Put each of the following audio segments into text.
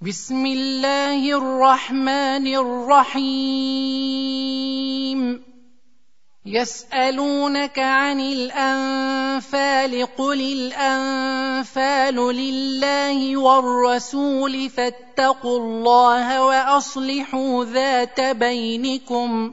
بسم الله الرحمن الرحيم. يسألونك عن الأنفال قل الأنفال لله والرسول فاتقوا الله وأصلحوا ذات بينكم.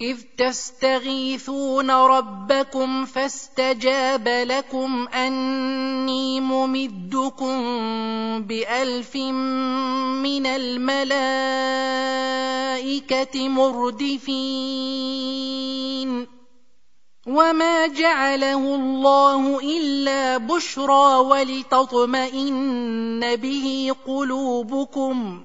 اذ تستغيثون ربكم فاستجاب لكم اني ممدكم بالف من الملائكه مردفين وما جعله الله الا بشرى ولتطمئن به قلوبكم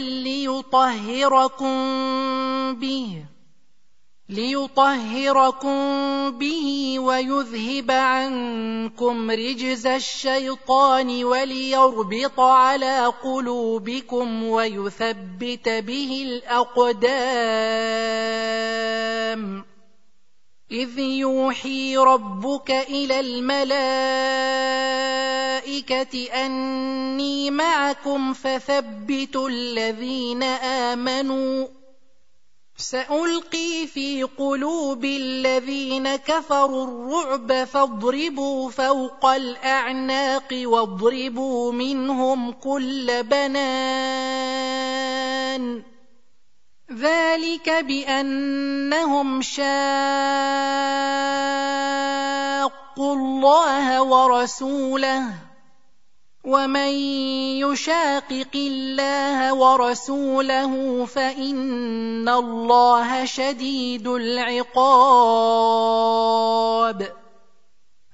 ليطهركم به ليطهركم به ويذهب عنكم رجز الشيطان وليربط على قلوبكم ويثبت به الأقدام. إذ يوحي ربك إلى الملائكة أني معكم فثبتوا الذين آمنوا. سألقي في قلوب الذين كفروا الرعب فاضربوا فوق الأعناق واضربوا منهم كل بنان. ذلك بانهم شاقوا الله ورسوله ومن يشاقق الله ورسوله فان الله شديد العقاب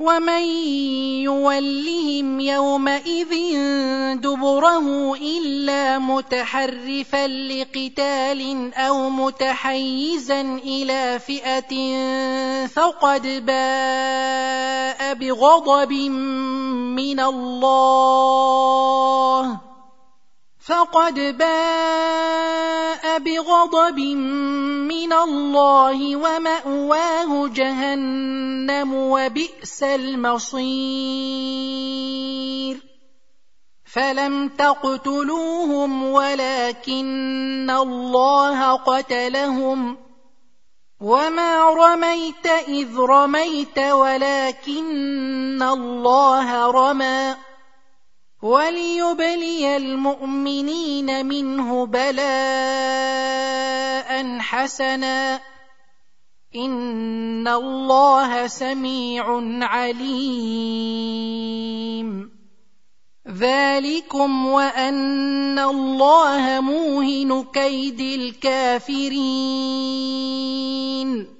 ومن يولهم يومئذ دبره الا متحرفا لقتال أو متحيزا إلى فئه فقد باء بغضب من الله فقد باء بغضب من الله وماواه جهنم وبئس المصير فلم تقتلوهم ولكن الله قتلهم وما رميت اذ رميت ولكن الله رمى وليبلي المؤمنين منه بلاء حسنا. إن الله سميع عليم. ذلكم وأن الله موهن كيد الكافرين.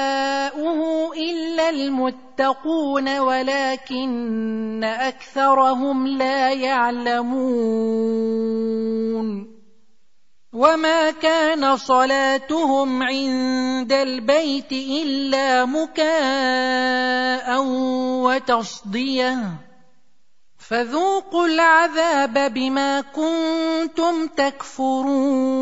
المتقون ولكن أكثرهم لا يعلمون وما كان صلاتهم عند البيت إلا مكاء وتصدية فذوقوا العذاب بما كنتم تكفرون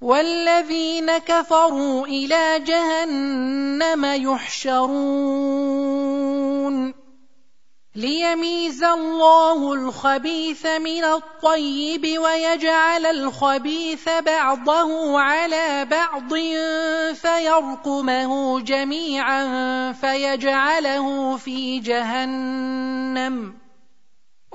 والذين كفروا إلى جهنم يحشرون ليميز الله الخبيث من الطيب ويجعل الخبيث بعضه على بعض فيركمه جميعا فيجعله في جهنم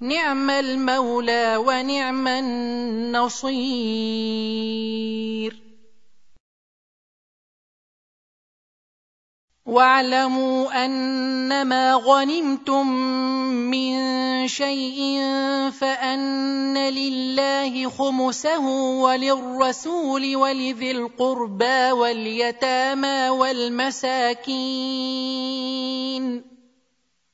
نعم المولى ونعم النصير. واعلموا أنما غنمتم من شيء فأن لله خمسه وللرسول ولذي القربى واليتامى والمساكين.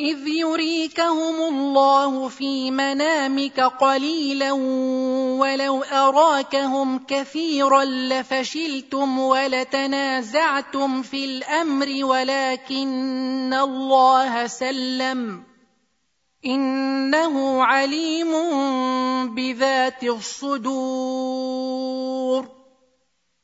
إذ يريكهم الله في منامك قليلا ولو أراكهم كثيرا لفشلتم ولتنازعتم في الأمر ولكن الله سلم إنه عليم بذات الصدور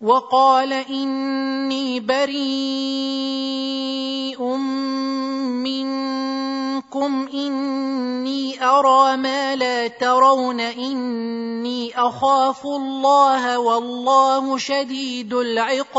وقال إني بريء منكم إني أرى ما لا ترون إني أخاف الله والله شديد العقاب.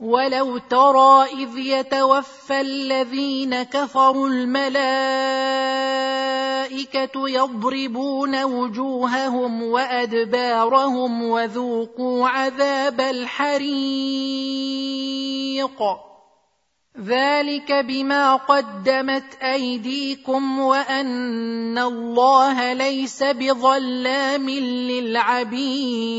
ولو ترى اذ يتوفى الذين كفروا الملائكه يضربون وجوههم وادبارهم وذوقوا عذاب الحريق ذلك بما قدمت ايديكم وان الله ليس بظلام للعبيد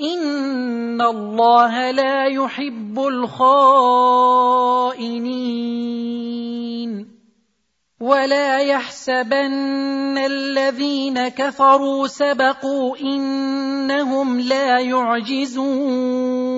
ان الله لا يحب الخائنين ولا يحسبن الذين كفروا سبقوا انهم لا يعجزون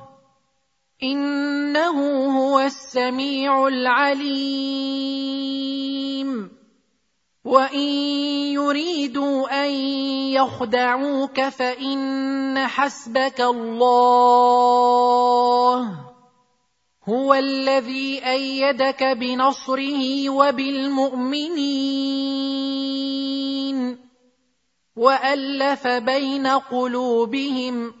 إنه هو السميع العليم. وإن يريدوا أن يخدعوك فإن حسبك الله. هو الذي أيدك بنصره وبالمؤمنين. وألف بين قلوبهم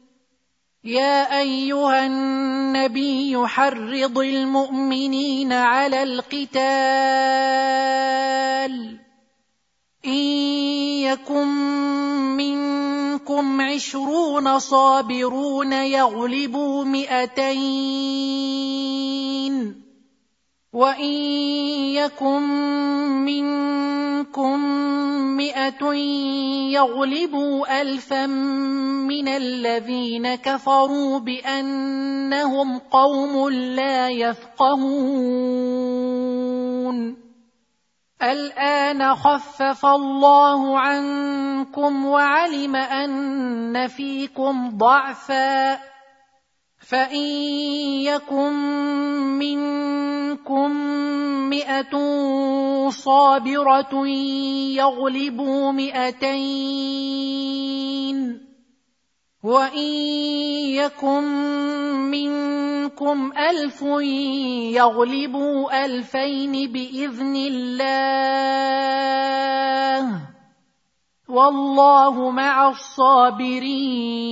يا أيها النبي حرض المؤمنين على القتال. إن يكن منكم عشرون صابرون يغلبوا مئتين. وان يكن منكم مئه يغلبوا الفا من الذين كفروا بانهم قوم لا يفقهون الان خفف الله عنكم وعلم ان فيكم ضعفا فان يكن منكم مئه صابره يغلبوا مئتين وان يكن منكم الف يغلبوا الفين باذن الله والله مع الصابرين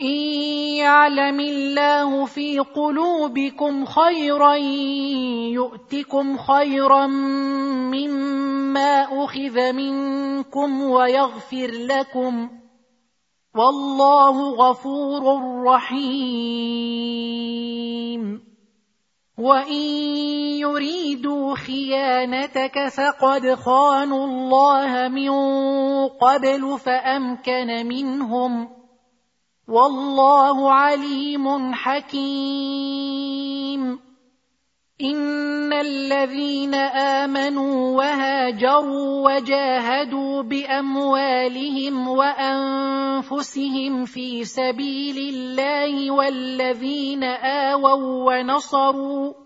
ان يعلم الله في قلوبكم خيرا يؤتكم خيرا مما اخذ منكم ويغفر لكم والله غفور رحيم. وان يريدوا خيانتك فقد خانوا الله من قبل فامكن منهم والله عليم حكيم. إن الذين آمنوا وهاجروا وجاهدوا بأموالهم وأنفسهم في سبيل الله والذين آووا ونصروا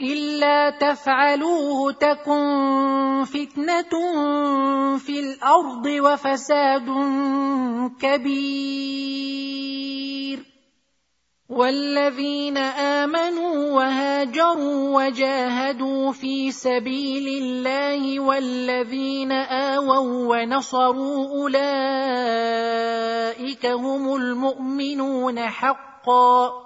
إلا تفعلوه تكن فتنة في الأرض وفساد كبير. والذين آمنوا وهاجروا وجاهدوا في سبيل الله والذين آووا ونصروا أولئك هم المؤمنون حقا.